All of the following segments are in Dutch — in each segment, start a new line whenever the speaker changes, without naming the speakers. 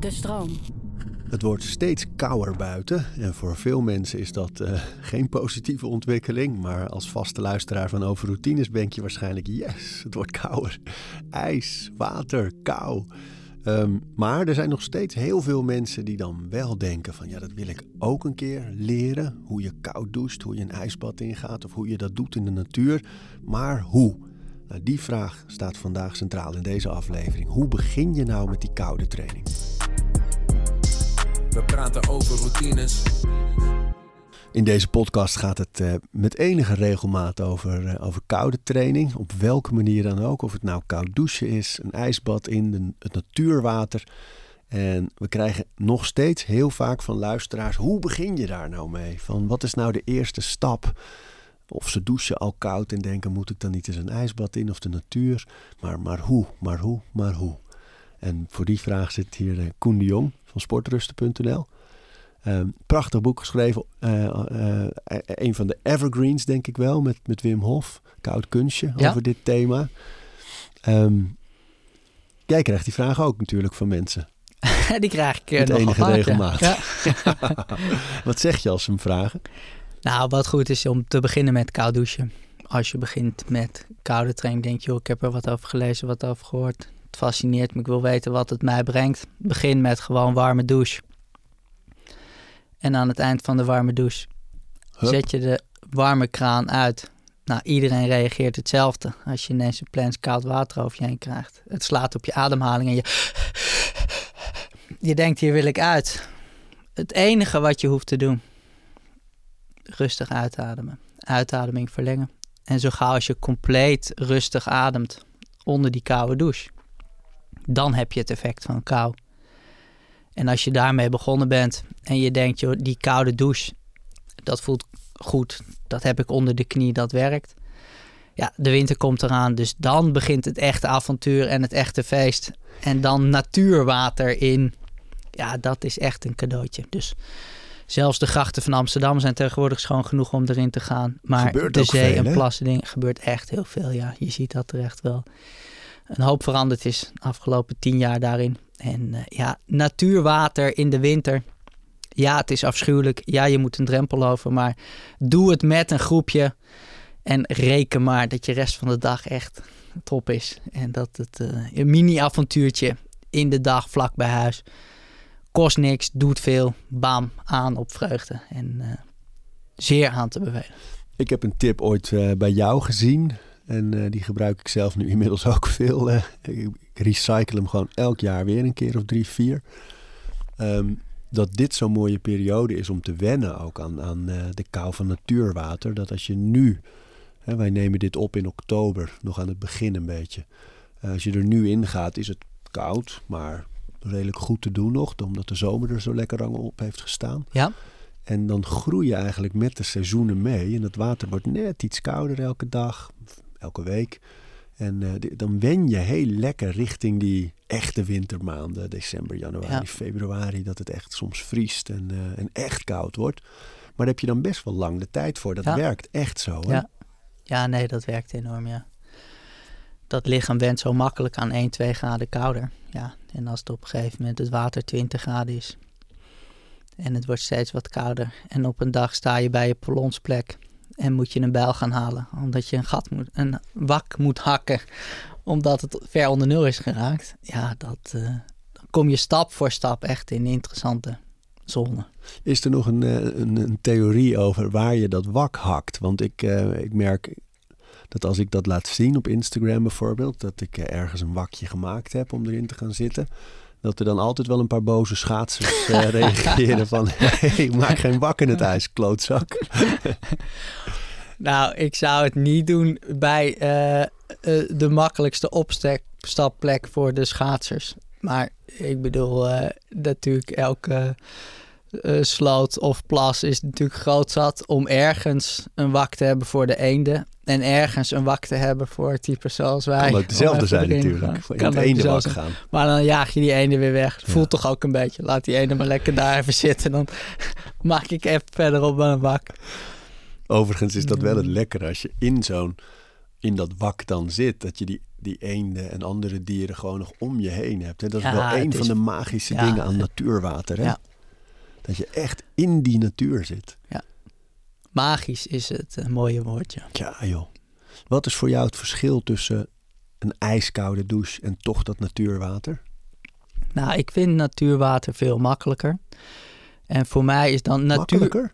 De stroom.
Het wordt steeds kouder buiten en voor veel mensen is dat uh, geen positieve ontwikkeling. Maar als vaste luisteraar van Over Routines denk je waarschijnlijk: yes, het wordt kouder. IJs, water, kou. Um, maar er zijn nog steeds heel veel mensen die dan wel denken: van ja, dat wil ik ook een keer leren. Hoe je koud doucht, hoe je een ijsbad ingaat of hoe je dat doet in de natuur. Maar hoe? Nou, die vraag staat vandaag centraal in deze aflevering. Hoe begin je nou met die koude training?
We praten over routines.
In deze podcast gaat het uh, met enige regelmaat over, uh, over koude training. Op welke manier dan ook. Of het nou koud douchen is, een ijsbad in de, het natuurwater. En we krijgen nog steeds heel vaak van luisteraars: hoe begin je daar nou mee? Van wat is nou de eerste stap? Of ze douchen al koud en denken: moet ik dan niet eens een ijsbad in of de natuur? Maar, maar hoe, maar hoe, maar hoe? En voor die vraag zit hier uh, Koen de Jong van sportrusten.nl. Um, prachtig boek geschreven. Uh, uh, een van de evergreens, denk ik wel, met, met Wim Hof. Koud kunstje
Ja.
over dit thema. Um, jij krijgt die vraag ook natuurlijk van mensen.
die krijg ik uh,
enige
ja.
regelmaat.
Ja.
Wat zeg je als ze hem vragen?
Nou, wat goed is om te beginnen met koud douchen. Als je begint met koude training, denk je, joh, ik heb er wat over gelezen, wat over gehoord. Het fascineert me, ik wil weten wat het mij brengt. Begin met gewoon warme douche. En aan het eind van de warme douche
Hup.
zet je de warme kraan uit. Nou, iedereen reageert hetzelfde als je ineens een plens koud water over je heen krijgt. Het slaat op je ademhaling en je... Je denkt, hier wil ik uit. Het enige wat je hoeft te doen, rustig uitademen. Uitademing verlengen. En zo gauw als je compleet rustig ademt onder die koude douche, dan heb je het effect van kou. En als je daarmee begonnen bent en je denkt, joh, die koude douche, dat voelt goed, dat heb ik onder de knie, dat werkt. Ja, de winter komt eraan, dus dan begint het echte avontuur en het echte feest. En dan natuurwater in, ja, dat is echt een cadeautje. Dus zelfs de grachten van Amsterdam zijn tegenwoordig schoon genoeg om erin te gaan. Maar
Gebeurt
de zee
veel,
en plassen dingen gebeurt echt heel veel. Ja, je ziet dat er echt wel een hoop veranderd is de afgelopen tien jaar daarin. En eh, ja, natuurwater in de winter. Ja, het is afschuwelijk. Ja, je moet een drempel over. Maar doe het met een groepje. En reken maar dat je rest van de dag echt top is. En dat het eh, een mini-avontuurtje in de dag vlak bij huis. Kost niks, doet veel. Bam, aan op vreugde. En eh, zeer aan te bevelen.
Ik heb een tip ooit eh, bij jou gezien. En eh, die gebruik ik zelf nu inmiddels ook veel. ik, recycle hem gewoon elk jaar weer een keer of drie, vier. Ehm, dat dit zo'n mooie periode is om te wennen ook aan, aan de kou van natuurwater. Dat als je nu, hè, wij nemen dit op in oktober, nog aan het begin een beetje. Als je er nu in gaat, is het koud, maar redelijk goed te doen nog. Omdat de zomer er zo lekker lang op heeft gestaan.
Ja,
En dan groei je eigenlijk met de seizoenen mee. En het water wordt net iets kouder elke dag, elke week. En eh, dan wen je heel lekker richting die echte wintermaanden. December, januari,
Ja.
februari. Dat het echt soms vriest en, eh, en echt koud wordt. Maar daar heb je dan best wel lang de tijd voor. Dat
Ja.
werkt echt zo. Hè?
Ja. ja, nee, dat werkt enorm, ja. Dat lichaam went zo makkelijk aan 1, 2 graden kouder. Ja, en als het op een gegeven moment het water 20 graden is en het wordt steeds wat kouder en op een dag sta je bij je polonsplek en moet je een bijl gaan halen omdat je een gat moet, een wak moet hakken omdat het ver onder nul is geraakt. Ja, dat, eh, dan kom je stap voor stap echt in interessante zone.
Is er nog een, eh, een, een theorie over waar je dat wak hakt? Want ik, eh, ik merk dat als ik dat laat zien op Instagram bijvoorbeeld, dat ik eh, ergens een wakje gemaakt heb om erin te gaan zitten. Dat er dan altijd wel een paar boze schaatsers eh, reageren van... Hey, maak geen wak in het ijs, klootzak.
Nou, ik zou het niet doen bij eh, de makkelijkste opstapplek voor de schaatsers. Maar ik bedoel, natuurlijk elke eh, sloot of plas is natuurlijk groot zat om ergens een wak te hebben voor de eenden. En ergens een wak te hebben voor types zoals wij.
Kan ook dezelfde zijn natuurlijk. in
Kan
wak
zijn.
gaan.
Maar dan jaag je die ene weer weg.
Ja.
Voelt toch ook een beetje. Laat die ene maar lekker daar even zitten. Dan maak ik even verderop met een wak.
Overigens is dat wel het lekkere als je in zo'n in dat wak dan zit. Dat je die die eenden en andere dieren gewoon nog om je heen hebt. Hè? Dat is
Ja,
wel een van de magische
ja,
dingen aan natuurwater. Hè?
ja.
Dat je echt in die natuur zit.
Magisch is het een mooie woordje.
Ja, joh. Wat is voor jou het verschil tussen een ijskoude douche en toch dat natuurwater?
Nou, ik vind natuurwater veel makkelijker. En voor mij is dan natuur.
Makkelijker?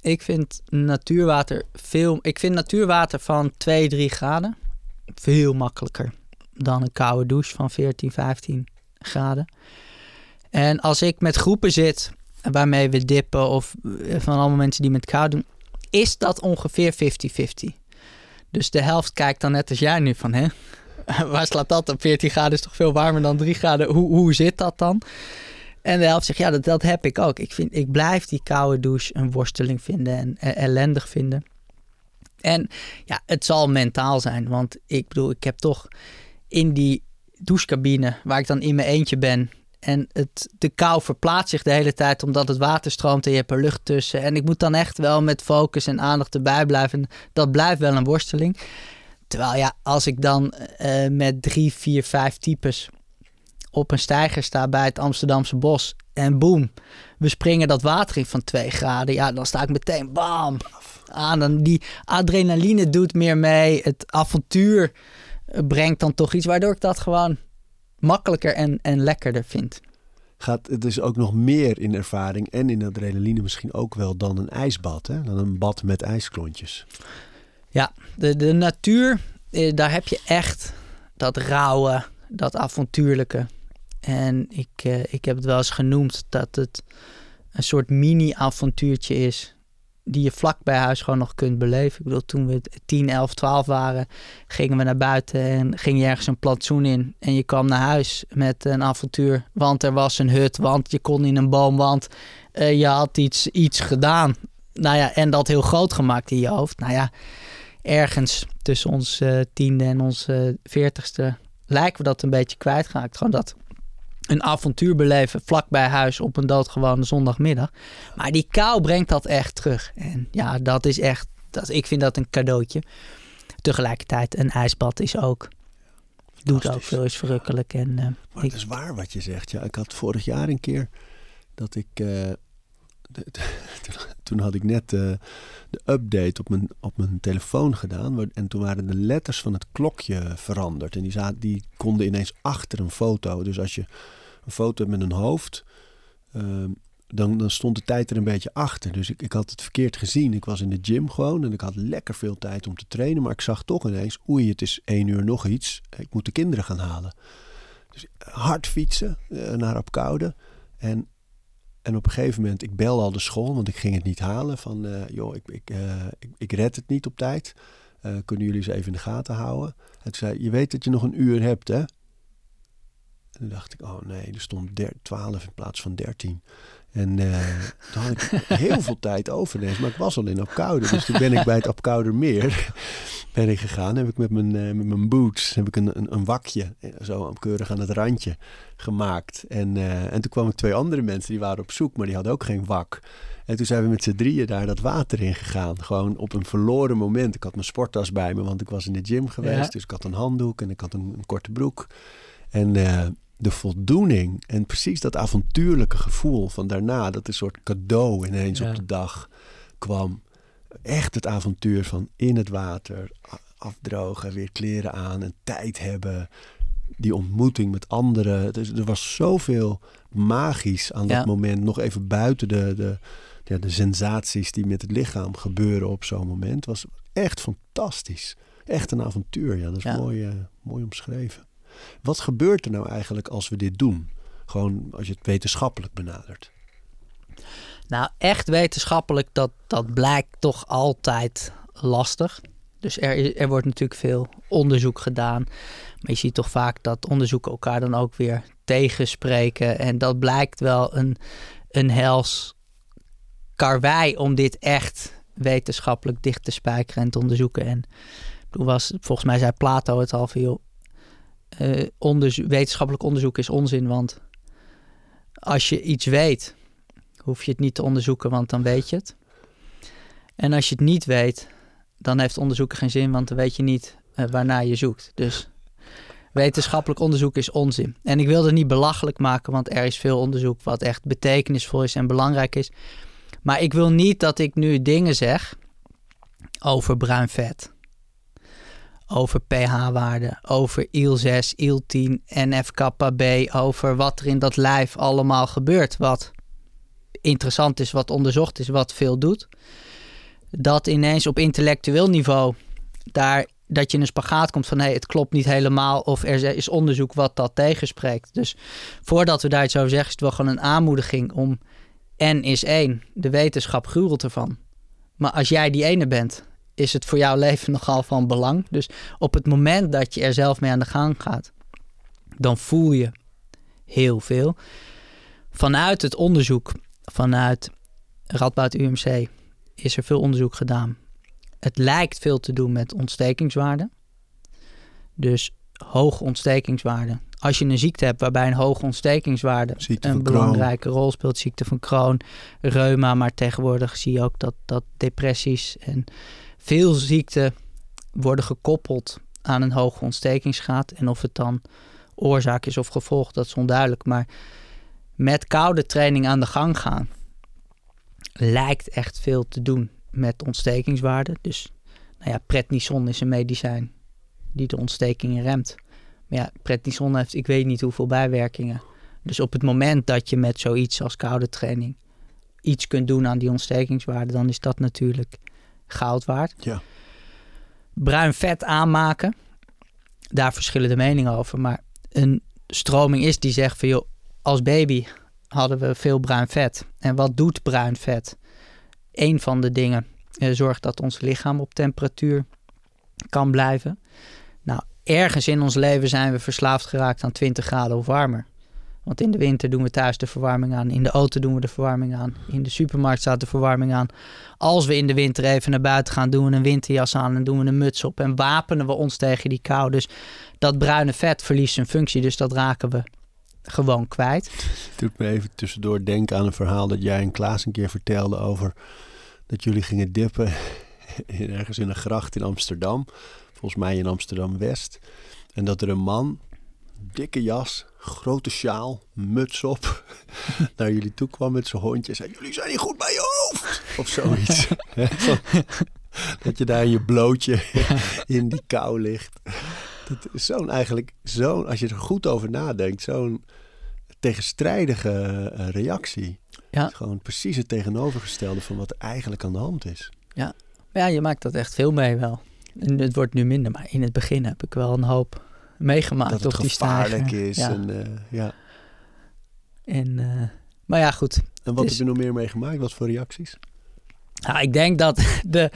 Ik vind natuurwater veel. Ik vind natuurwater van 2, 3 graden veel makkelijker dan een koude douche van 14, 15 graden. En als ik met groepen zit waarmee we dippen of eh, van allemaal mensen die met koud doen, is dat ongeveer 50-50. Dus de helft kijkt dan net als jij nu van, hè, waar slaat dat op? 14 graden is toch veel warmer dan 3 graden? Hoe, hoe zit dat dan? En de helft zegt, ja, dat, dat heb ik ook. Ik, vind, ik blijf die koude douche een worsteling vinden en eh, ellendig vinden. En ja, het zal mentaal zijn, want ik bedoel, ik heb toch in die douchecabine waar ik dan in mijn eentje ben. En het, de kou verplaatst zich de hele tijd omdat het water stroomt en je hebt er lucht tussen. En ik moet dan echt wel met focus en aandacht erbij blijven. En dat blijft wel een worsteling. Terwijl ja, als ik dan eh, met drie, vier, vijf types op een steiger sta bij het Amsterdamse bos. En boem, we springen dat water in van 2 graden. Ja, dan sta ik meteen bam aan. En die adrenaline doet meer mee. Het avontuur eh, brengt dan toch iets waardoor ik dat gewoon makkelijker en, en lekkerder vind.
Gaat het dus ook nog meer in ervaring en in adrenaline misschien ook wel dan een ijsbad, hè? Dan een bad met ijsklontjes.
Ja, de, de natuur, eh, daar heb je echt dat rauwe, dat avontuurlijke. En ik, eh, ik heb het wel eens genoemd dat het een soort mini-avontuurtje is. Die je vlak bij huis gewoon nog kunt beleven. Ik bedoel, toen we 10, 11, 12 waren, gingen we naar buiten en ging je ergens een plantsoen in. En je kwam naar huis met een avontuur. Want er was een hut, want je kon in een boom, want eh, je had iets, iets gedaan. Nou ja, en dat heel groot gemaakt in je hoofd. Nou ja, ergens tussen ons eh, tiende en ons veertigste lijken we dat een beetje kwijtgeraakt. Gewoon dat een avontuur beleven vlak bij huis op een doodgewone zondagmiddag. Maar die kou brengt dat echt terug. En ja, dat is echt, dat, ik vind dat een cadeautje. Tegelijkertijd, een ijsbad is ook, doet ook veel, is verrukkelijk. En, eh,
Maar
ik-
het is waar wat je zegt. Ja, ik had vorig jaar een keer dat ik. eh, toen had ik net eh, de update op mijn, op mijn telefoon gedaan. En toen waren de letters van het klokje veranderd. En die, zaten, die konden ineens achter een foto. Dus als je een foto met een hoofd. ehm, dan, dan stond de tijd er een beetje achter. Dus ik, ik had het verkeerd gezien. Ik was in de gym gewoon en ik had lekker veel tijd om te trainen. Maar ik zag toch ineens, oei, het is één uur nog iets. Ik moet de kinderen gaan halen. Dus hard fietsen eh, naar Apkoude. En, en op een gegeven moment, ik bel al de school, want ik ging het niet halen. Van, eh, joh, ik, ik, eh, ik, ik red het niet op tijd. Eh, kunnen jullie eens even in de gaten houden? En toen zei je weet dat je nog een uur hebt, hè? En toen dacht ik, oh nee, er stond der- 12 in plaats van 13. En eh, toen had ik heel veel tijd over. Maar ik was al in Apkoude. Dus toen ben ik bij het Apkoudermeer ben ik gegaan. Heb ik met mijn, eh, met mijn boots heb ik een, een, een wakje, eh, zo keurig aan het randje, gemaakt. En, en toen kwamen twee andere mensen, die waren op zoek, maar die hadden ook geen wak. En toen zijn we met z'n drieën daar dat water in gegaan. Gewoon op een verloren moment. Ik had mijn sporttas bij me, want ik was in de gym geweest.
Ja.
Dus ik had een handdoek en ik had een, een korte broek. En de voldoening en precies dat avontuurlijke gevoel van daarna, dat een soort cadeau ineens
Ja.
op de dag kwam. Echt het avontuur van in het water, afdrogen, weer kleren aan en tijd hebben. Die ontmoeting met anderen. Dus er was zoveel magisch aan dat
Ja.
moment. Nog even buiten de, de, ja, de sensaties die met het lichaam gebeuren op zo'n moment. was echt fantastisch. Echt een avontuur. Ja, dat is mooi, eh, mooi omschreven. Wat gebeurt er nou eigenlijk als we dit doen? Gewoon als je het wetenschappelijk benadert.
Nou, echt wetenschappelijk, dat, dat blijkt toch altijd lastig. Dus er, er wordt natuurlijk veel onderzoek gedaan. Maar je ziet toch vaak dat onderzoeken elkaar dan ook weer tegenspreken. En dat blijkt wel een, een hels karwei om dit echt wetenschappelijk dicht te spijkeren en te onderzoeken. En toen was, volgens mij zei Plato het al veel. Eh, wetenschappelijk onderzoek is onzin, want als je iets weet, hoef je het niet te onderzoeken, want dan weet je het. En als je het niet weet, dan heeft onderzoeken geen zin, want dan weet je niet eh, waarnaar je zoekt. Dus Wetenschappelijk onderzoek is onzin. En ik wil het niet belachelijk maken, want er is veel onderzoek wat echt betekenisvol is en belangrijk is. Maar ik wil niet dat ik nu dingen zeg over bruin vet. Over pH-waarden, over IL-6, IL-10, NF-kappa-B, over wat er in dat lijf allemaal gebeurt. Wat interessant is, wat onderzocht is, wat veel doet. Dat ineens op intellectueel niveau daar dat je in een spagaat komt van hé, hey, het klopt niet helemaal of er is onderzoek wat dat tegenspreekt. Dus voordat we daar iets over zeggen, is het wel gewoon een aanmoediging om N is één. De wetenschap gruwelt ervan. Maar als jij die ene bent, is het voor jouw leven nogal van belang. Dus op het moment dat je er zelf mee aan de gang gaat, dan voel je heel veel. Vanuit het onderzoek, vanuit Radboud UMC, is er veel onderzoek gedaan het lijkt veel te doen met ontstekingswaarden. Dus hoge ontstekingswaarden. Als je een ziekte hebt waarbij een hoge ontstekingswaarde een belangrijke rol speelt, ziekte van Crohn, reuma, maar tegenwoordig zie je ook dat, dat depressies en veel ziekten worden gekoppeld aan een hoge ontstekingsgraad. En of het dan oorzaak is of gevolg, dat is onduidelijk. Maar met koude training aan de gang gaan lijkt echt veel te doen met ontstekingswaarde. Dus nou ja, prednison is een medicijn die de ontstekingen remt. Maar ja, prednison heeft ik weet niet hoeveel bijwerkingen. Dus op het moment dat je met zoiets als koude training iets kunt doen aan die ontstekingswaarde, dan is dat natuurlijk goud waard.
Ja.
Bruin vet aanmaken, daar verschillen de meningen over. Maar een stroming is die zegt van joh, als baby hadden we veel bruin vet. En wat doet bruin vet? een van de dingen uh, zorgt dat ons lichaam op temperatuur kan blijven. Nou, ergens in ons leven zijn we verslaafd geraakt aan 20 graden of warmer. Want in de winter doen we thuis de verwarming aan. In de auto doen we de verwarming aan. In de supermarkt staat de verwarming aan. Als we in de winter even naar buiten gaan, doen we een winterjas aan en doen we een muts op. En wapenen we ons tegen die kou. Dus dat bruine vet verliest zijn functie. Dus dat raken we gewoon kwijt.
Het doet me even tussendoor denken aan een verhaal dat jij en Klaas een keer vertelde over dat jullie gingen dippen ergens in een gracht in Amsterdam. Volgens mij in Amsterdam West. En dat er een man, dikke jas, grote sjaal, muts op, naar jullie toe kwam met zijn hondje en zei: Jullie zijn niet goed bij je hoofd. Of zoiets. dat je daar in je blootje in die kou ligt. Dat is zo'n eigenlijk, zo'n, als je er goed over nadenkt, zo'n tegenstrijdige eh, reactie. Ja. gewoon precies het tegenovergestelde van wat er eigenlijk aan de hand is.
Ja. ja, je maakt dat echt veel mee wel. En het wordt nu minder, maar in het begin heb ik wel een hoop meegemaakt
dat het
op die
gevaarlijk is. Ja. En, uh, ja.
En, uh, maar ja, goed.
En wat heb je nog meer meegemaakt? Wat voor reacties?
Nou, ik denk dat de,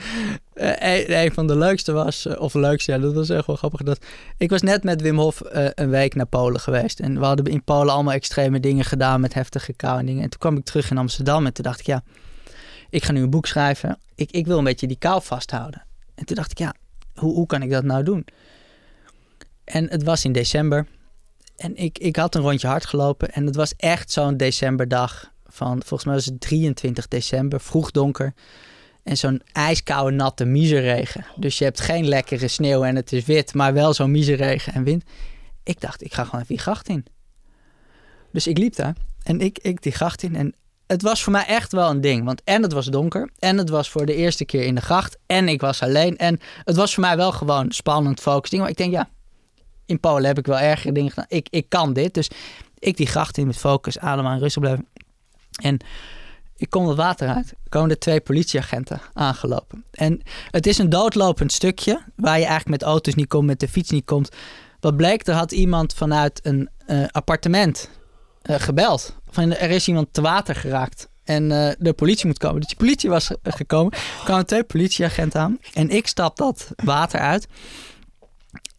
uh, een van de leukste was, uh, of leukste, ja, dat was echt wel grappig. Dat, ik was net met Wim Hof uh, een week naar Polen geweest. En we hadden in Polen allemaal extreme dingen gedaan met heftige kou en dingen. En toen kwam ik terug in Amsterdam en toen dacht ik, ja, ik ga nu een boek schrijven. Ik, ik wil een beetje die kou vasthouden. En toen dacht ik, ja, hoe, hoe kan ik dat nou doen? En het was in december. En ik, ik had een rondje hard gelopen. En het was echt zo'n decemberdag van, volgens mij was het 23 december, vroeg donker. En zo'n ijskoude, natte miseregen. Dus je hebt geen lekkere sneeuw en het is wit, maar wel zo'n miseregen en wind. Ik dacht, ik ga gewoon even die gracht in. Dus ik liep daar en ik, ik die gracht in. En het was voor mij echt wel een ding. Want en het was donker. En het was voor de eerste keer in de gracht. En ik was alleen. En het was voor mij wel gewoon spannend, focus ding. Maar ik denk, ja, in Polen heb ik wel ergere dingen gedaan. Ik, ik kan dit. Dus ik die gracht in met focus, adem aan, rustig blijven. En ik kom het water uit. Komen er twee politieagenten aangelopen. En het is een doodlopend stukje waar je eigenlijk met auto's niet komt, met de fiets niet komt. Wat bleek, er had iemand vanuit een uh, appartement uh, gebeld. Van, er is iemand te water geraakt en uh, de politie moet komen. Dus die politie was gekomen. Er kwamen twee politieagenten aan. En ik stap dat water uit.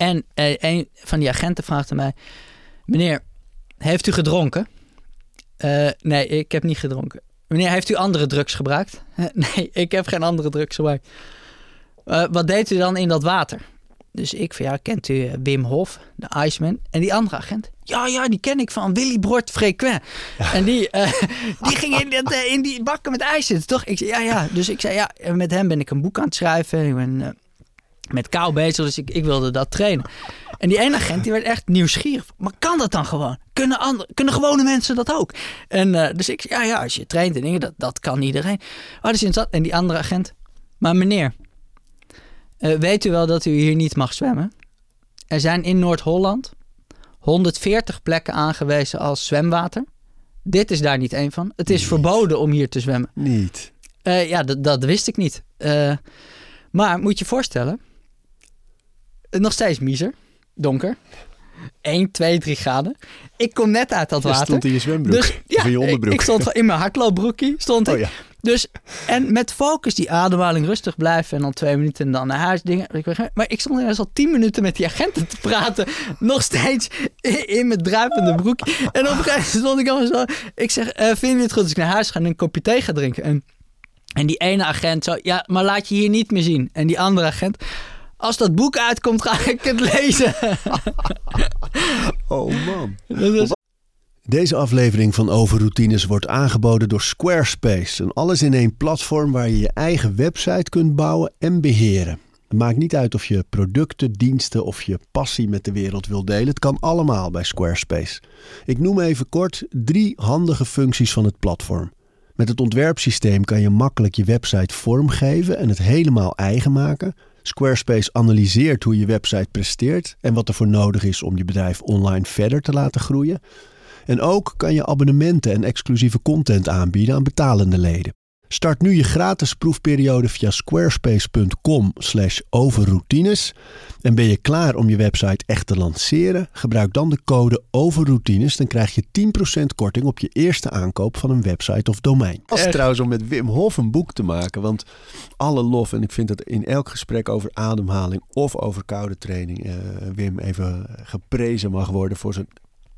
En een van die agenten vraagt mij... Meneer, heeft u gedronken? Uh, nee, ik heb niet gedronken. Meneer, heeft u andere drugs gebruikt? Nee, ik heb geen andere drugs gebruikt. Uh, wat deed u dan in dat water? Dus ik van ja, kent u Wim Hof, de Iceman? En die andere agent? Ja, ja, die ken ik van Willy Bord Frequent. Ja. En die, die ging in, dat, in die bakken met ijs zitten, toch? Ik zei ja, ja. Dus ik zei ja, met hem ben ik een boek aan het schrijven. Ik ben met kou bezig, dus ik, ik wilde dat trainen. En die ene agent die werd echt nieuwsgierig. Maar kan dat dan gewoon? Kunnen, andere, kunnen gewone mensen dat ook? En uh, dus ik ja, ja, als je traint en dingen, dat, dat kan iedereen. Oh, dus dat. En die andere agent, maar meneer, uh, weet u wel dat u hier niet mag zwemmen? Er zijn in Noord-Holland 140 plekken aangewezen als zwemwater. Dit is daar niet één van. Het is
Niet.
verboden om hier te zwemmen.
Niet.
Uh, ja, dat, wist ik niet. Maar moet je voorstellen, nog steeds miezer, donker. 1, 2, 3 graden. Ik kom net uit dat
Je
water.
stond in je zwembroek.
Dus ja,
of in je onderbroek.
Ik, ik stond in mijn hardloopbroekie. Stond ik.
Oh ja.
Dus, en met focus die ademhaling rustig blijven en dan twee minuten en dan naar huis dingen. Maar ik stond ineens al tien minuten met die agenten te praten. Nog steeds in mijn druipende broek. En op een gegeven moment stond ik allemaal zo. Ik zeg, uh, vind je het goed als ik naar huis ga en een kopje thee ga drinken? En, en die ene agent zo, ja, maar laat je hier niet meer zien. En die andere agent, als dat boek uitkomt, ga ik het lezen.
Oh man. Deze aflevering van Overroutines wordt aangeboden door Squarespace. Een alles-in-één platform waar je je eigen website kunt bouwen en beheren. Het maakt niet uit of je producten, diensten of je passie met de wereld wil delen. Het kan allemaal bij Squarespace. Ik noem even kort drie handige functies van het platform. Met het ontwerpsysteem kan je makkelijk je website vormgeven en het helemaal eigen maken. Squarespace analyseert hoe je website presteert en wat er voor nodig is om je bedrijf online verder te laten groeien. En ook kan je abonnementen en exclusieve content aanbieden aan betalende leden. Start nu je gratis proefperiode via squarespace.com slash overroutines. En ben je klaar om je website echt te lanceren? Gebruik dan de code overroutines. Dan krijg je 10% korting op je eerste aankoop van een website of domein. Het was
Echt?
trouwens om met Wim Hof een boek te maken. Want alle lof, en ik vind dat in elk gesprek over ademhaling of over koude training... eh, Wim even geprezen mag worden voor zijn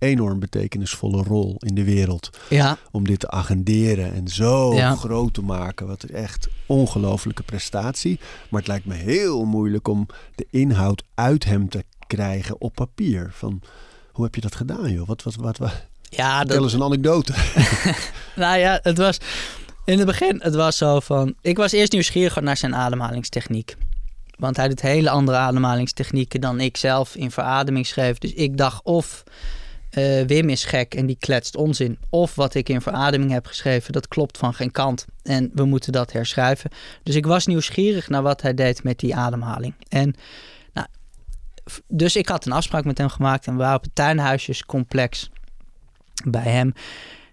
enorm betekenisvolle rol in de wereld
ja,
om dit te agenderen en zo
Ja.
groot te maken. Wat echt ongelofelijke prestatie. Maar het lijkt me heel moeilijk om de inhoud uit hem te krijgen op papier. Van hoe heb je dat gedaan, joh? Wat, wat, wat, wat?
ja
Vertel
dat,
eens een anekdote.
Nou ja, het was in het begin, het was zo van. Ik was eerst nieuwsgierig naar zijn ademhalingstechniek. Want hij doet hele andere ademhalingstechnieken dan ik zelf in verademing schreef. Dus ik dacht of eh, Wim is gek en die kletst onzin. Of wat ik in verademing heb geschreven, dat klopt van geen kant. En we moeten dat herschrijven. Dus ik was nieuwsgierig naar wat hij deed met die ademhaling. En nou, dus ik had een afspraak met hem gemaakt en we waren op het tuinhuisjescomplex bij hem.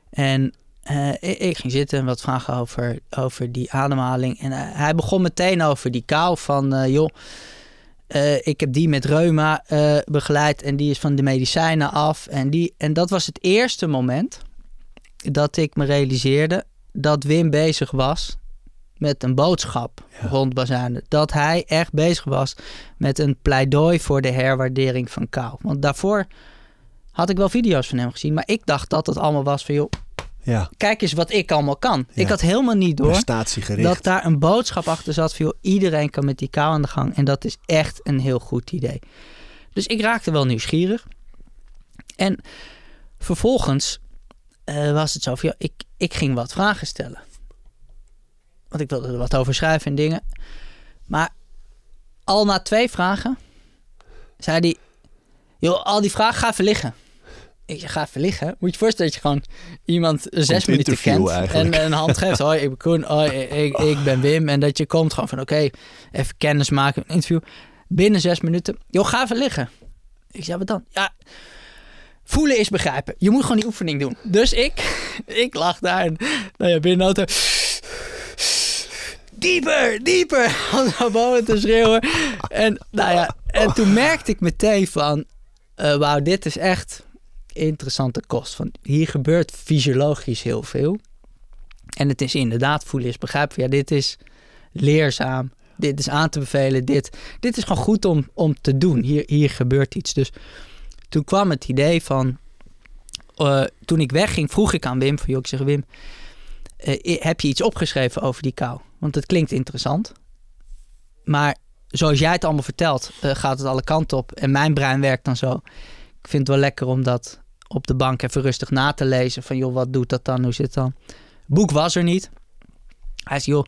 En eh, ik, ging zitten en wat vragen over, over die ademhaling. En eh, hij begon meteen over die kou van, joh, eh, ik heb die met reuma eh, begeleid en die is van de medicijnen af. En, die, en dat was het eerste moment dat ik me realiseerde dat Wim bezig was met een boodschap
Ja.
rond bazuinen. Dat hij echt bezig was met een pleidooi voor de herwaardering van kou. Want daarvoor had ik wel video's van hem gezien, maar ik dacht dat het allemaal was van, joh,
Ja,
kijk eens wat ik allemaal kan.
Ja.
Ik had helemaal niet door dat daar een boodschap achter zat joh, iedereen kan met die kou aan de gang. En dat is echt een heel goed idee. Dus ik raakte wel nieuwsgierig. En vervolgens eh, was het zo van ja, ik, ik ging wat vragen stellen. Want ik wilde er wat over schrijven en dingen. Maar al na twee vragen zei hij... joh, al die vragen, ga even liggen. Ik zeg, ga even liggen. Moet je je voorstellen dat je gewoon iemand zes minuten kent...
eigenlijk.
en een hand geeft. Hoi, ik ben Koen. Hoi, ik, ik ben Wim. En dat je komt gewoon van, oké, even kennis maken, een interview. Binnen zes minuten. Joh, ga even liggen. Ik zei, wat dan? Ja, voelen is begrijpen. Je moet gewoon die oefening doen. Dus ik, ik lag daar en nou ja, binnen auto. Dieper, dieper. Om naar boven te schreeuwen. En, nou ja, en toen merkte ik meteen van... eh, wauw, dit is echt interessante kost. Van, hier gebeurt fysiologisch heel veel. En het is inderdaad voelen is begrijpen. Ja, dit is leerzaam. Dit is aan te bevelen. Dit, dit is gewoon goed om, om te doen. Hier, hier gebeurt iets. Dus toen kwam het idee van... eh, toen ik wegging, vroeg ik aan Wim... Van, ik zeg, Wim, eh, heb je iets opgeschreven over die kou? Want het klinkt interessant. Maar zoals jij het allemaal vertelt, eh, gaat het alle kanten op. En mijn brein werkt dan zo. Ik vind het wel lekker om dat op de bank even rustig na te lezen. Van joh, wat doet dat dan? Hoe zit het dan? Boek was er niet. Hij zei, joh,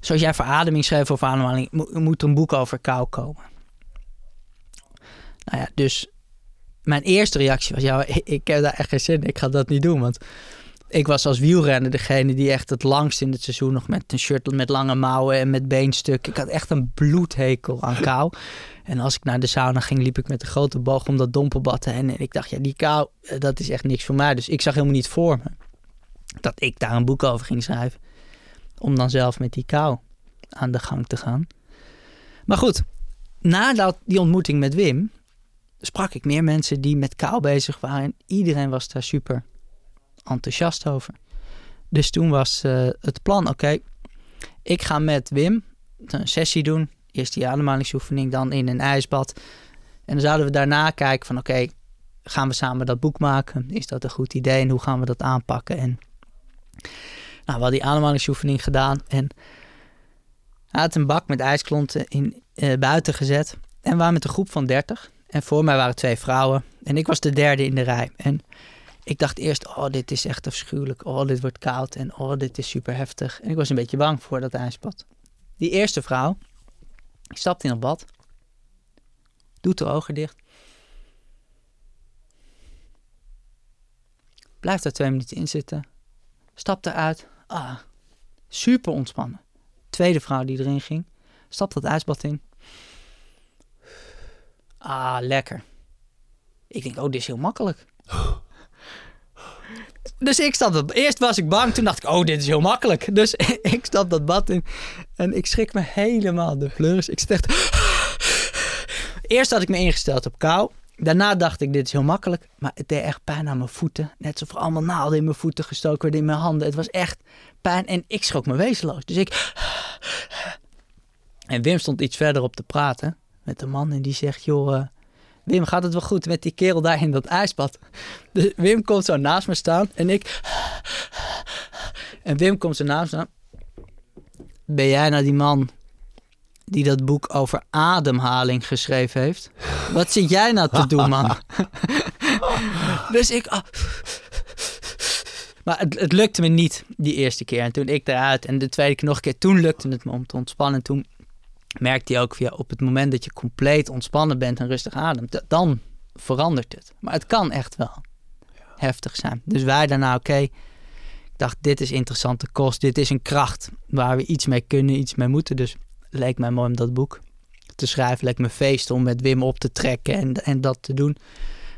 zoals jij verademing schreef over ademhaling, mo- moet een boek over kou komen. Nou ja, dus mijn eerste reactie was, ja, ik, ik heb daar echt geen zin in. Ik ga dat niet doen, want ik was als wielrenner degene die echt het langst in het seizoen nog met een shirt met lange mouwen en met beenstukken. Ik had echt een bloedhekel aan kou. En als ik naar de sauna ging, liep ik met een grote boog om dat dompelbad heen. En ik dacht, ja, die kou, eh, dat is echt niks voor mij. Dus ik zag helemaal niet voor me dat ik daar een boek over ging schrijven. Om dan zelf met die kou aan de gang te gaan. Maar goed, nadat die ontmoeting met Wim, sprak ik meer mensen die met kou bezig waren. En iedereen was daar super enthousiast over. Dus toen was uh, het plan, oké, ik ga met Wim een sessie doen. Eerst die ademhalingsoefening, dan in een ijsbad. En dan zouden we daarna kijken van, oké, gaan we samen dat boek maken? Is dat een goed idee en hoe gaan we dat aanpakken? En nou, we hadden die ademhalingsoefening gedaan en hij had een bak met ijsklonten in, uh, buiten gezet. En we waren met een groep van 30. En voor mij waren twee vrouwen. En ik was de derde in de rij. En ik dacht eerst, oh, dit is echt afschuwelijk. Oh, dit wordt koud. En oh, dit is super heftig. En ik was een beetje bang voor dat ijsbad. Die eerste vrouw, stapt in het bad. Doet de ogen dicht. Blijft er twee minuten in zitten. Stapt eruit. Ah, super ontspannen. Tweede vrouw die erin ging. Stapt dat ijsbad in. Ah, lekker. Ik denk, oh, dit is heel makkelijk. Dus ik stap dat. Eerst was ik bang, toen dacht ik, oh, dit is heel makkelijk. Dus ik stap dat bad in en ik schrik me helemaal de pleurs. Ik echt. Eerst had ik me ingesteld op kou. Daarna dacht ik, dit is heel makkelijk. Maar het deed echt pijn aan mijn voeten. Net alsof er allemaal naalden in mijn voeten gestoken werden in mijn handen. Het was echt pijn en ik schrok me wezenloos. Dus ik. En Wim stond iets verderop te praten met de man en die zegt, joh. Wim, gaat het wel goed met die kerel daar in dat ijsbad? Dus Wim komt zo naast me staan en ik... En Wim komt zo naast me staan. Ben jij nou die man die dat boek over ademhaling geschreven heeft? Wat zit jij nou te doen, man? dus ik... Maar het, het, lukte me niet die eerste keer. En toen ik eruit en de tweede keer nog een keer, toen lukte het me om te ontspannen. Toen merkt hij ook via op het moment dat je compleet ontspannen bent en rustig ademt, dan verandert het. Maar het kan echt wel heftig zijn. Dus wij daarna, oké, ik dacht, dit is interessante kost, dit is een kracht waar we iets mee kunnen, iets mee moeten. Dus leek mij mooi om dat boek te schrijven, leek me feest om met Wim op te trekken en, en dat te doen.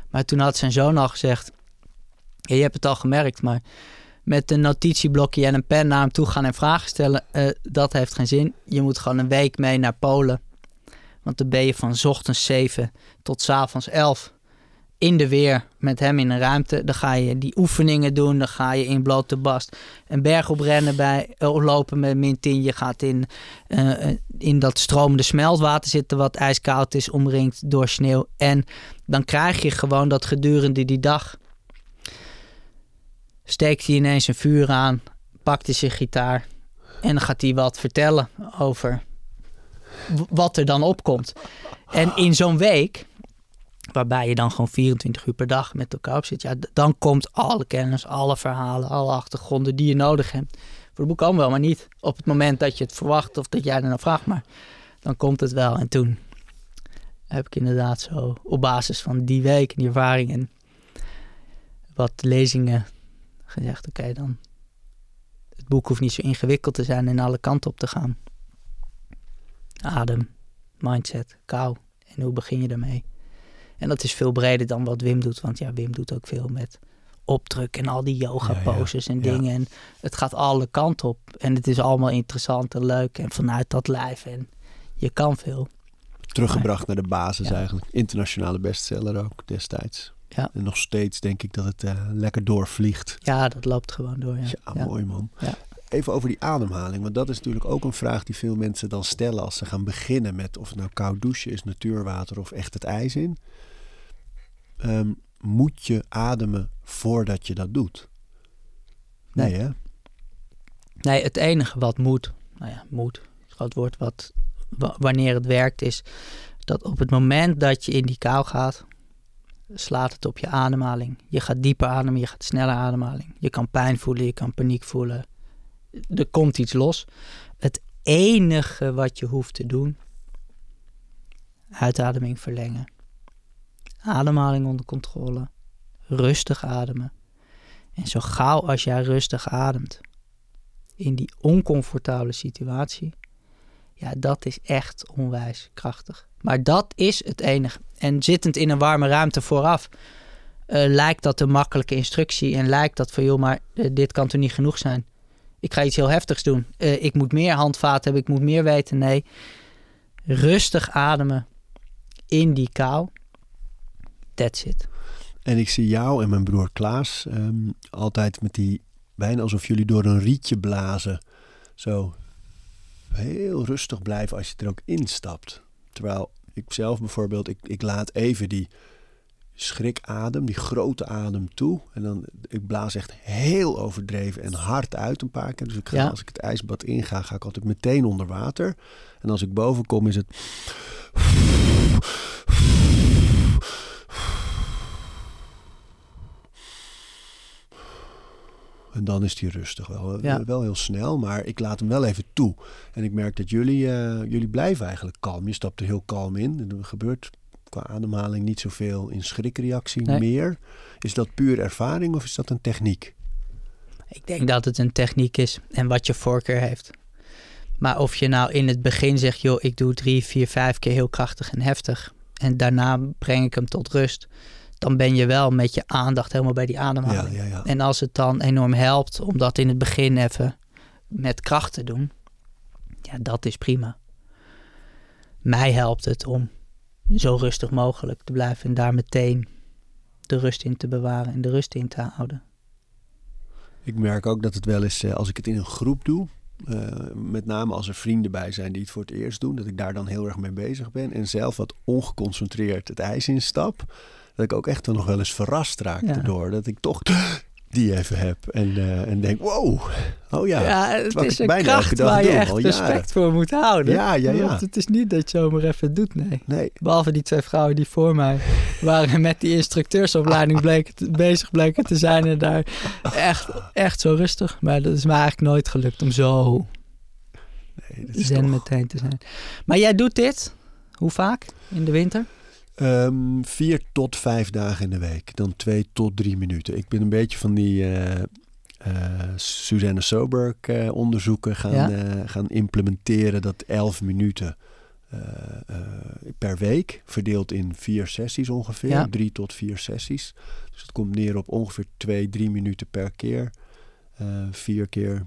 Maar toen had zijn zoon al gezegd, je hebt het al gemerkt, maar met een notitieblokje en een pen naar hem toe gaan en vragen stellen, uh, dat heeft geen zin. Je moet gewoon een week mee naar Polen. Want dan ben je van ochtends 7 tot s avonds 11 in de weer met hem in een ruimte. Dan ga je die oefeningen doen. Dan ga je in blote bast een berg oprennen bij uh, lopen met min 10. Je gaat in, uh, in dat stromende smeltwater zitten wat ijskoud is, omringd door sneeuw. En dan krijg je gewoon dat gedurende die dag steekt hij ineens een vuur aan, pakt hij zijn gitaar en gaat hij wat vertellen over wat er dan opkomt. En in zo'n week, waarbij je dan gewoon 24 uur per dag met elkaar op zit, ja, dan komt alle kennis, alle verhalen, alle achtergronden die je nodig hebt. Voor het boek kan wel, maar niet op het moment dat je het verwacht of dat jij er naar vraagt, maar dan komt het wel. En toen heb ik inderdaad zo op basis van die week en die ervaring en wat lezingen gezegd, oké dan. Het boek hoeft niet zo ingewikkeld te zijn en alle kanten op te gaan. Adem, mindset, kou. En hoe begin je daarmee? En dat is veel breder dan wat Wim doet. Want ja, Wim doet ook veel met opdruk en al die yoga poses en dingen. En het gaat alle kanten op. En het is allemaal interessant en leuk. En vanuit dat lijf. En je kan veel.
Teruggebracht naar de basis eigenlijk. Internationale bestseller ook destijds. Ja. En nog steeds denk ik dat het uh, lekker doorvliegt.
Ja, dat loopt gewoon door. Ja,
ja mooi man. Ja. Even over die ademhaling, want dat is natuurlijk ook een vraag die veel mensen dan stellen als ze gaan beginnen met of het nou koud douchen is, natuurwater of echt het ijs in. Um, moet je ademen voordat je dat doet? Nee, nee, hè?
Nee, het enige wat moet, nou ja, moet, het groot woord, wat, wanneer het werkt, is dat op het moment dat je in die kou gaat, slaat het op je ademhaling. Je gaat dieper ademen, je gaat sneller ademhaling. Je kan pijn voelen, je kan paniek voelen. Er komt iets los. Het enige wat je hoeft te doen, uitademing verlengen. Ademhaling onder controle. Rustig ademen. En zo gauw als jij rustig ademt in die oncomfortabele situatie, ja, dat is echt onwijs krachtig. Maar dat is het enige. En zittend in een warme ruimte vooraf, eh, lijkt dat een makkelijke instructie en lijkt dat van joh, maar eh, dit kan toch niet genoeg zijn. Ik ga iets heel heftigs doen. Eh, ik moet meer handvaten hebben, ik moet meer weten. Nee, rustig ademen in die kou. That's it.
En ik zie jou en mijn broer Klaas ehm, altijd met die, bijna alsof jullie door een rietje blazen. Zo heel rustig blijven als je er ook instapt. Terwijl ik zelf bijvoorbeeld, ik, ik laat even die schrikadem, die grote adem toe. En dan, ik blaas echt heel overdreven en hard uit een paar keer. Dus ik ga,
Ja.
als ik het ijsbad inga, ga ik altijd meteen onder water. En als ik boven kom, is het... En dan is die rustig. Wel,
Ja.
wel heel snel, maar ik laat hem wel even toe. En ik merk dat jullie, eh, jullie blijven eigenlijk kalm. Je stapt er heel kalm in. Er gebeurt qua ademhaling niet zoveel in schrikreactie
Nee.
meer. Is dat puur ervaring of is dat een techniek?
Ik denk dat het een techniek is en wat je voorkeur heeft. Maar of je nou in het begin zegt, joh, ik doe drie, vier, vijf keer heel krachtig en heftig. En daarna breng ik hem tot rust. Dan ben je wel met je aandacht helemaal bij die ademhaling.
ja, ja.
En als het dan enorm helpt om dat in het begin even met kracht te doen, ja, dat is prima. Mij helpt het om zo rustig mogelijk te blijven en daar meteen de rust in te bewaren en de rust in te houden.
Ik merk ook dat het wel eens, eh, als ik het in een groep doe, eh, met name als er vrienden bij zijn die het voor het eerst doen, dat ik daar dan heel erg mee bezig ben en zelf wat ongeconcentreerd het ijs instap, dat ik ook echt nog wel eens verrast raak
Ja.
erdoor. Dat ik toch die even heb en, eh, en denk, wow, oh ja.
Ja, het is een
bijna elke
kracht
dag
waar je
doe,
echt respect voor moet houden.
Ja, ja, ja.
Want het is niet dat je zomaar even doet, nee.
Nee,
Behalve die twee vrouwen die voor mij waren met die instructeursopleiding bleken te- bezig bleken te zijn. En daar echt, echt zo rustig. Maar dat is me eigenlijk nooit gelukt om zo
nee dat is
zen
toch...
meteen te zijn. Maar jij doet dit, hoe vaak in de winter?
Ehm, vier tot vijf dagen in de week. Dan twee tot drie minuten. Ik ben een beetje van die eh eh, Suzanne Soberg eh, onderzoeken gaan,
Ja.
gaan implementeren. Dat elf minuten per week. Verdeeld in vier sessies ongeveer.
Ja.
Drie tot vier sessies. Dus het komt neer op ongeveer twee, drie minuten per keer. Vier keer,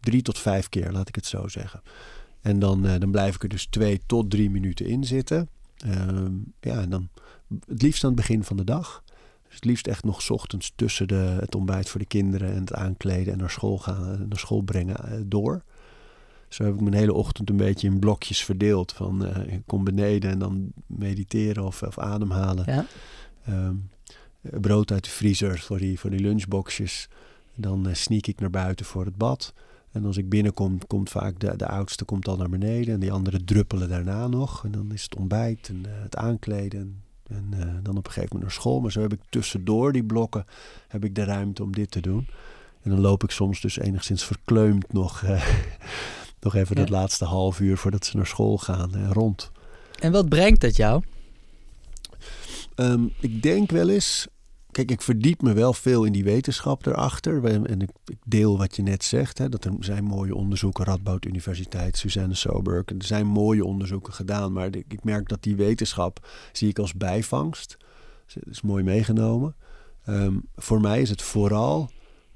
drie tot vijf keer, laat ik het zo zeggen. En dan, dan blijf ik er dus twee tot drie minuten in zitten. Ehm, ja, dan het liefst aan het begin van de dag. Dus het liefst echt nog 's ochtends tussen de, het ontbijt voor de kinderen en het aankleden en naar school gaan, eh, naar school brengen eh, door. Zo heb ik mijn hele ochtend een beetje in blokjes verdeeld. Van eh, ik kom beneden en dan mediteren of, of ademhalen.
Ja.
Ehm, eh, brood uit de vriezer voor die, voor die lunchboxjes. Dan sneak ik naar buiten voor het bad. En als ik binnenkom, komt vaak de, de oudste komt al naar beneden. En die anderen druppelen daarna nog. En dan is het ontbijt en eh, het aankleden. En, en eh, dan op een gegeven moment naar school. Maar zo heb ik tussendoor die blokken heb ik de ruimte om dit te doen. En dan loop ik soms dus enigszins verkleumd nog, eh, nog even
Ja.
dat laatste half uur voordat ze naar school gaan eh, rond.
En wat brengt het jou?
Ehm, ik denk wel eens. Kijk, ik verdiep me wel veel in die wetenschap erachter. En ik, deel wat je net zegt. Hè, dat er zijn mooie onderzoeken, Radboud Universiteit, Suzanne Soberg. Er zijn mooie onderzoeken gedaan. Maar ik, merk dat die wetenschap zie ik als bijvangst. Het is mooi meegenomen. Ehm, voor mij is het vooral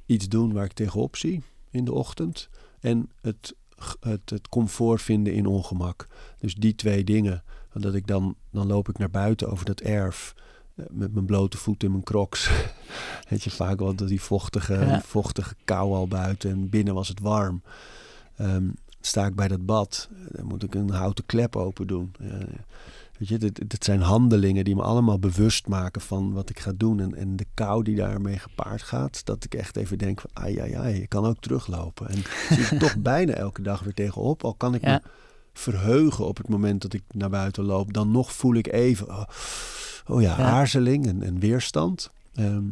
iets doen waar ik tegenop zie in de ochtend. En het, het, het comfort vinden in ongemak. Dus die twee dingen. Dat ik dan, dan loop ik naar buiten over dat erf. Met mijn blote voet in mijn crocs. Weet je, vaak wel dat die vochtige,
Ja.
vochtige kou al buiten. En binnen was het warm. Ehm, sta ik bij dat bad. Dan moet ik een houten klep open doen. Ja, weet je, dit, dit zijn handelingen die me allemaal bewust maken van wat ik ga doen. En, en de kou die daarmee gepaard gaat. Dat ik echt even denk van, ai, ai, ai, je kan ook teruglopen. En zie ik toch bijna elke dag weer tegenop. Al kan ik
Ja.
me verheugen op het moment dat ik naar buiten loop. Dan nog voel ik even, oh, oh ja,
Ja.
aarzeling en, en weerstand. Ehm,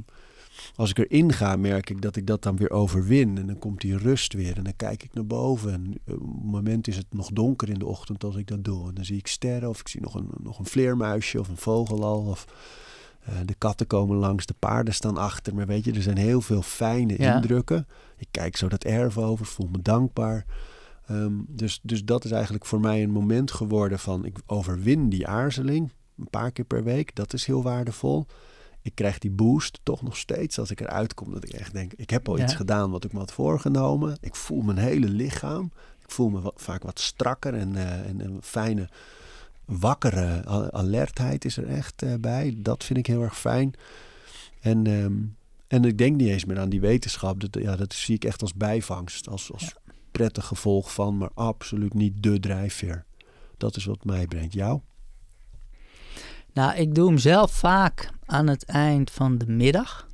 als ik erin ga, merk ik dat ik dat dan weer overwin. En dan komt die rust weer. En dan kijk ik naar boven. En eh, op het moment is het nog donker in de ochtend als ik dat doe. En dan zie ik sterren of ik zie nog een, nog een vleermuisje of een vogel al. Of, Eh, de katten komen langs, de paarden staan achter me. Weet je, er zijn heel veel fijne
Ja.
indrukken. Ik kijk zo dat erf over, voel me dankbaar. Ehm, dus, dus dat is eigenlijk voor mij een moment geworden van ik overwin die aarzeling een paar keer per week. Dat is heel waardevol. Ik krijg die boost toch nog steeds als ik eruit kom. Dat ik echt denk, ik heb al
Ja.
iets gedaan wat ik me had voorgenomen. Ik voel mijn hele lichaam. Ik voel me vaak wat strakker en, eh, en een fijne wakkere alertheid is er echt eh, bij. Dat vind ik heel erg fijn. En, ehm, en ik denk niet eens meer aan die wetenschap. Dat, ja, dat zie ik echt als bijvangst. Als, als prettig gevolg van, maar absoluut niet de drijfveer. Dat is wat mij brengt. Jou?
Nou, ik doe hem zelf vaak aan het eind van de middag.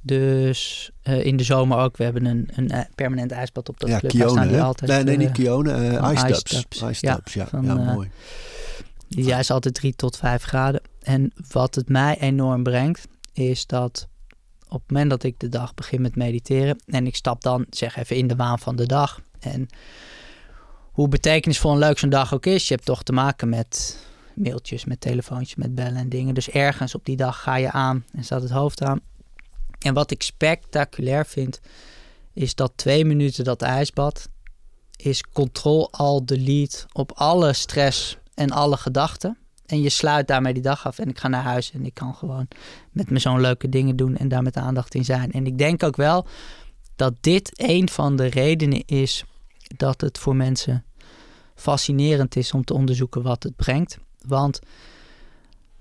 Dus eh, in de zomer ook. We hebben een, een permanent ijsbad op dat
ja,
club. Daar staan
Kione.
die altijd,
nee, nee, niet Kione. eh
van
Ice
Ice
Tubs. Ice
Ja,
Tubs, ja.
van,
ja,
eh,
mooi.
Die is altijd 3 tot 5 graden. En wat het mij enorm brengt, is dat op het moment dat ik de dag begin met mediteren en ik stap dan, zeg even, in de waan van de dag. En hoe betekenisvol en leuk zo'n dag ook is, je hebt toch te maken met mailtjes, met telefoontjes, met bellen en dingen. Dus ergens op die dag ga je aan en staat het hoofd aan. En wat ik spectaculair vind, is dat twee minuten dat ijsbad is control al delete op alle stress en alle gedachten. En je sluit daarmee die dag af en ik ga naar huis en ik kan gewoon met mijn zo'n leuke dingen doen en daar met aandacht in zijn. En ik denk ook wel dat dit een van de redenen is dat het voor mensen fascinerend is om te onderzoeken wat het brengt. Want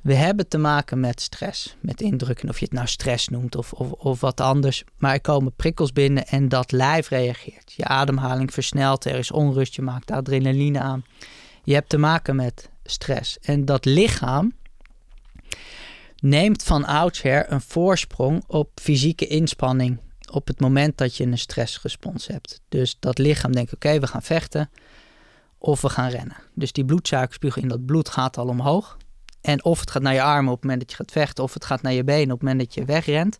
we hebben te maken met stress, met indrukken, of je het nou stress noemt of, of, of wat anders. Maar er komen prikkels binnen en dat lijf reageert. Je ademhaling versnelt, er is onrust, je maakt adrenaline aan. Je hebt te maken met stress. En dat lichaam neemt van oudsher een voorsprong op fysieke inspanning op het moment dat je een stressrespons hebt. Dus dat lichaam denkt, oké, we gaan vechten of we gaan rennen. Dus die bloedsuikerspiegel in dat bloed gaat al omhoog. En of het gaat naar je armen op het moment dat je gaat vechten, of het gaat naar je benen op het moment dat je wegrent.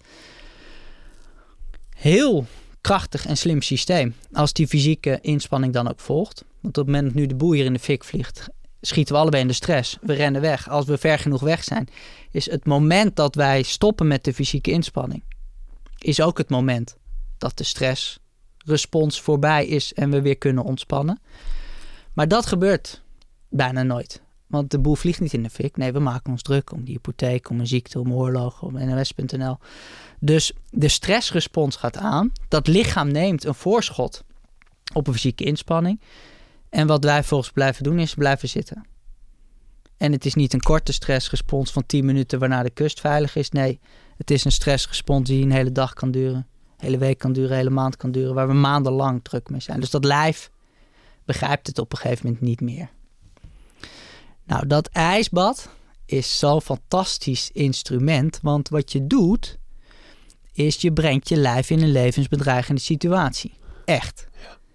Heel krachtig en slim systeem. Als die fysieke inspanning dan ook volgt. Want op het moment dat nu de boel hier in de fik vliegt, schieten we allebei in de stress. We rennen weg. Als we ver genoeg weg zijn, is het moment dat wij stoppen met de fysieke inspanning, is ook het moment dat de stressrespons voorbij is en we weer kunnen ontspannen. Maar dat gebeurt bijna nooit. Want de boel vliegt niet in de fik. Nee, we maken ons druk om die hypotheek, om een ziekte, om oorlogen, om NOS.nl. Dus de stressrespons gaat aan. Dat lichaam neemt een voorschot op een fysieke inspanning. En wat wij volgens blijven doen is blijven zitten. En het is niet een korte stressrespons van 10 minuten waarna de kust veilig is. Nee, het is een stressrespons die een hele dag kan duren. Een hele week kan duren, een hele maand kan duren. Waar we maandenlang druk mee zijn. Dus dat lijf begrijpt het op een gegeven moment niet meer. Nou, dat ijsbad is zo'n fantastisch instrument. Want wat je doet, is je brengt je lijf in een levensbedreigende situatie. Echt.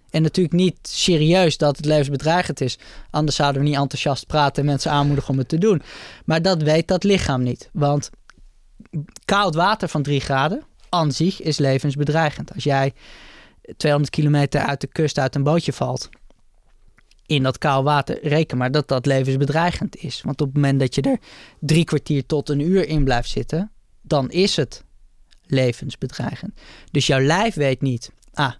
En natuurlijk niet serieus dat het levensbedreigend is. Anders zouden we niet enthousiast praten en mensen aanmoedigen om het te doen. Maar dat weet dat lichaam niet. Want koud water van 3 graden aan zich is levensbedreigend. Als jij 200 kilometer uit de kust uit een bootje valt in dat koud water, reken maar dat dat levensbedreigend is. Want op het moment dat je er drie kwartier tot een uur in blijft zitten, dan is het levensbedreigend. Dus jouw lijf weet niet, ah,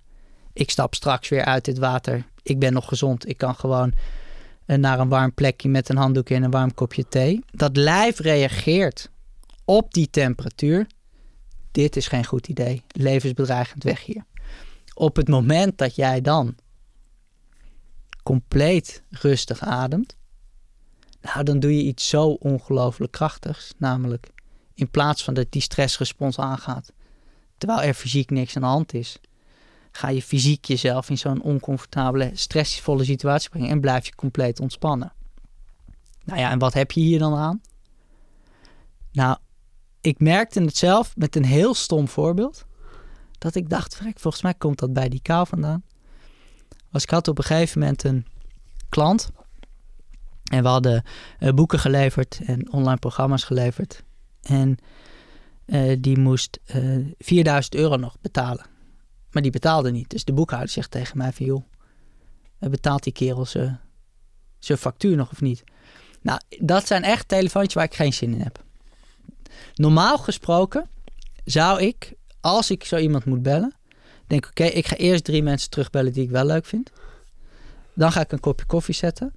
ik stap straks weer uit dit water. Ik ben nog gezond. Ik kan gewoon eh, naar een warm plekje met een handdoek en een warm kopje thee. Dat lijf reageert op die temperatuur. Dit is geen goed idee. Levensbedreigend weg hier. Op het moment dat jij dan compleet rustig ademt, nou dan doe je iets zo ongelooflijk krachtigs. Namelijk in plaats van dat die stressrespons aangaat, terwijl er fysiek niks aan de hand is, ga je fysiek jezelf in zo'n oncomfortabele, stressvolle situatie brengen en blijf je compleet ontspannen. Nou ja, en wat heb je hier dan aan? Nou, ik merkte het zelf met een heel stom voorbeeld. Dat ik dacht, volgens mij komt dat bij die kou vandaan. Was ik had op een gegeven moment een klant. En we hadden uh, boeken geleverd en online programma's geleverd. En uh, die moest uh, 4000 euro nog betalen. Maar die betaalde niet. Dus de boekhouder zegt tegen mij van... joh, betaalt die kerel zijn factuur nog of niet? Nou, dat zijn echt telefoontjes waar ik geen zin in heb. normaal gesproken zou ik, als ik zo iemand moet bellen, denk oké, ik ga eerst drie mensen terugbellen die ik wel leuk vind. Dan ga ik een kopje koffie zetten.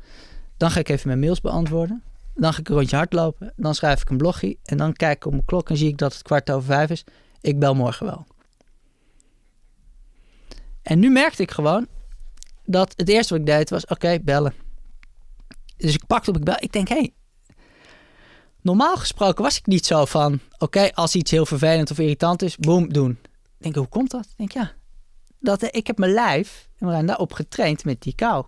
Dan ga ik even mijn mails beantwoorden. Dan ga ik een rondje hardlopen. Dan schrijf ik een blogje. En dan kijk ik op mijn klok en zie ik dat het kwart over vijf is. Ik bel morgen wel. En nu merkte ik gewoon dat het eerste wat ik deed was: oké, bellen. Dus ik pakte op, ik bel. Ik denk, hé, hey, normaal gesproken was ik niet zo van: oké, als iets heel vervelend of irritant is, boem, doen. Ik denk, hoe komt dat? Ik denk, ja, dat, ik heb mijn lijf en daarop getraind met die kou.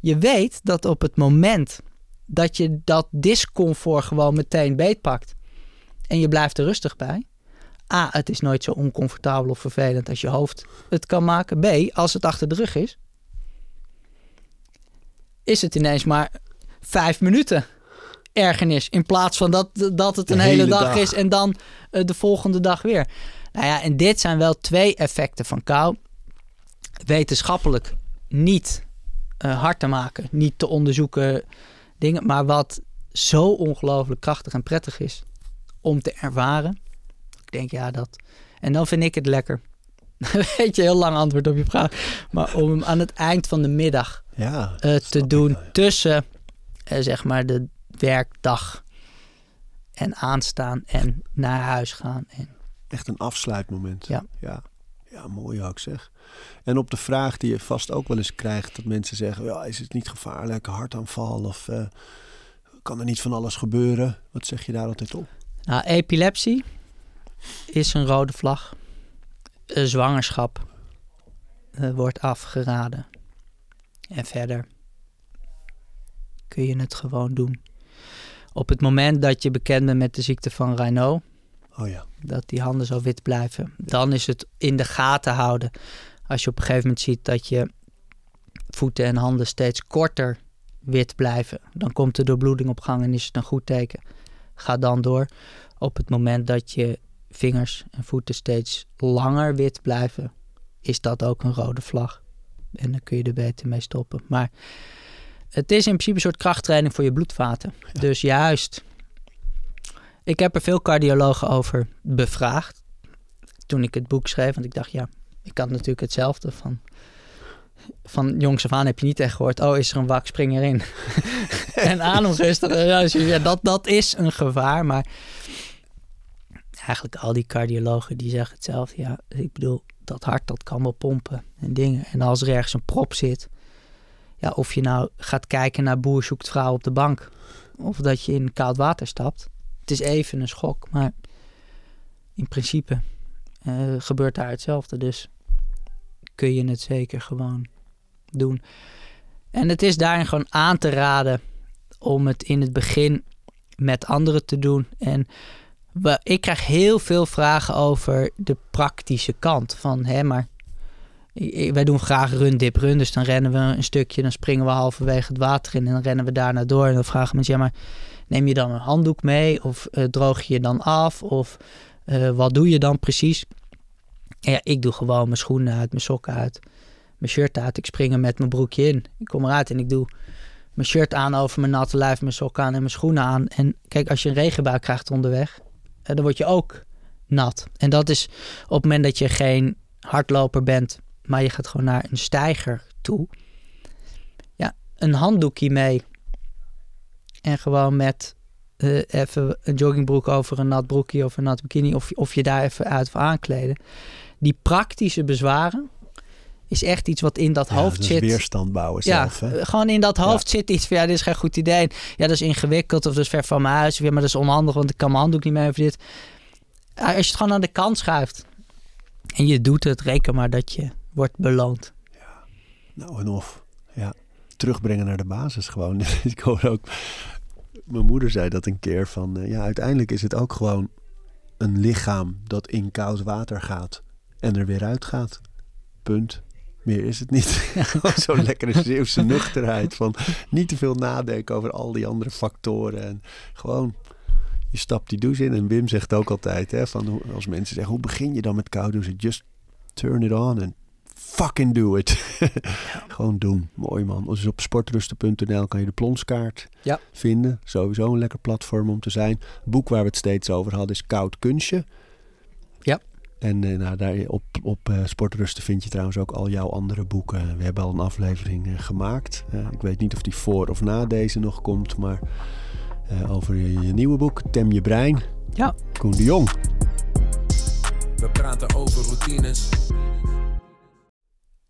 Je weet dat op het moment dat je dat discomfort gewoon meteen beetpakt en je blijft er rustig bij. A, het is nooit zo oncomfortabel of vervelend als je hoofd het kan maken. B, als het achter de rug is, is het ineens maar vijf minuten ergernis. In plaats van dat, dat het een hele, dag, is en dan uh, de volgende dag weer. Nou ja, en dit zijn wel twee effecten van kou. Wetenschappelijk niet uh, hard te maken, niet te onderzoeken dingen. Maar wat zo ongelooflijk krachtig en prettig is om te ervaren. Ik denk, ja, dat. En dan vind ik het lekker. Weet je, heel lang antwoord op je vraag. Maar om hem aan het eind van de middag ja, uh, te doen tussen, uh, zeg maar, de werkdag en aanstaan en naar huis gaan. En...
Echt een afsluitmoment.
Ja.
ja. Ja, mooi ook zeg. En op de vraag die je vast ook wel eens krijgt, dat mensen zeggen: ja, is het niet gevaarlijk, hartaanval of uh, kan er niet van alles gebeuren? Wat zeg je daar altijd op?
Nou, epilepsie is een rode vlag. Een zwangerschap uh, wordt afgeraden. En verder kun je het gewoon doen. Op het moment dat je bekend bent met de ziekte van Raynaud,
oh ja.
dat die handen zo wit blijven, dan is het in de gaten houden. Als je op een gegeven moment ziet dat je voeten en handen steeds korter wit blijven, dan komt de doorbloeding op gang en is het een goed teken. Ga dan door. Op het moment dat je vingers en voeten steeds langer wit blijven, is dat ook een rode vlag. En dan kun je er beter mee stoppen. Maar het is in principe een soort krachttraining voor je bloedvaten. Dus juist, ik heb er veel cardiologen over bevraagd toen ik het boek schreef. Want ik dacht, ja, ik had natuurlijk hetzelfde van van jongs af aan heb je niet echt gehoord... oh, is er een wak, spring erin. en rustig. Ja, dat, dat is een gevaar, maar... eigenlijk al die cardiologen die zeggen hetzelfde. Ja, ik bedoel, dat hart dat kan wel pompen en dingen. En als er ergens een prop zit... ja, of je nou gaat kijken naar boer zoekt vrouw op de bank... of dat je in koud water stapt... het is even een schok, maar... in principe uh, gebeurt daar hetzelfde, dus kun je het zeker gewoon doen. En het is daarin gewoon aan te raden om het in het begin met anderen te doen. En ik krijg heel veel vragen over de praktische kant van, hè, maar wij doen graag run, dip, run. Dus dan rennen we een stukje, dan springen we halverwege het water in en dan rennen we daarna door. En dan vragen mensen, ja, maar neem je dan een handdoek mee? Of uh, droog je je dan af? Of uh, wat doe je dan precies? ja, ik doe gewoon mijn schoenen uit, mijn sokken uit, mijn shirt uit. Ik spring er met mijn broekje in. Ik kom eruit en ik doe mijn shirt aan over mijn natte lijf, mijn sokken aan en mijn schoenen aan. En kijk, als je een regenbuik krijgt onderweg, eh, dan word je ook nat. En dat is op het moment dat je geen hardloper bent, maar je gaat gewoon naar een steiger toe. Ja, een handdoekje mee. En gewoon met uh, even een joggingbroek over een nat broekje of een nat bikini. Of, of je daar even uit voor aankleden die praktische bezwaren is echt iets wat in dat hoofd dus zit.
weerstand bouwen zelf. Ja,
gewoon in dat hoofd zit iets van ja, dit is geen goed idee. Ja, dat is ingewikkeld of dat is ver van mijn huis. Of ja, maar dat is onhandig, want ik kan mijn handdoek niet meer over dit. Als je het gewoon aan de kant schuift en je doet het, reken maar dat je wordt beloond.
Ja, nou en of. Ja, terugbrengen naar de basis gewoon. ik hoor ook, mijn moeder zei dat een keer van, uh, ja, uiteindelijk is het ook gewoon een lichaam dat in koud water gaat en er weer uitgaat. Punt. Meer is het niet. Zo'n lekkere Zeeuwse nuchterheid van niet te veel nadenken over al die andere factoren. En gewoon, je stapt die douche in. En Wim zegt ook altijd, hè, van als mensen zeggen, hoe begin je dan met koud douchen? Just turn it on and fucking do it. Gewoon doen. Mooi man. Dus op sportrusten.nl kan je de plonskaart
Ja.
vinden. Sowieso een lekker platform om te zijn. Het boek waar we het steeds over hadden is Koud Kunstje.
Ja.
En eh, nou, daar op, op eh, Sportrusten vind je trouwens ook al jouw andere boeken. We hebben al een aflevering eh, gemaakt. Ik weet niet of die voor of na deze nog komt, maar eh, over je, je nieuwe boek, Tem je brein.
Ja.
Koen de Jong.
We praten over routines.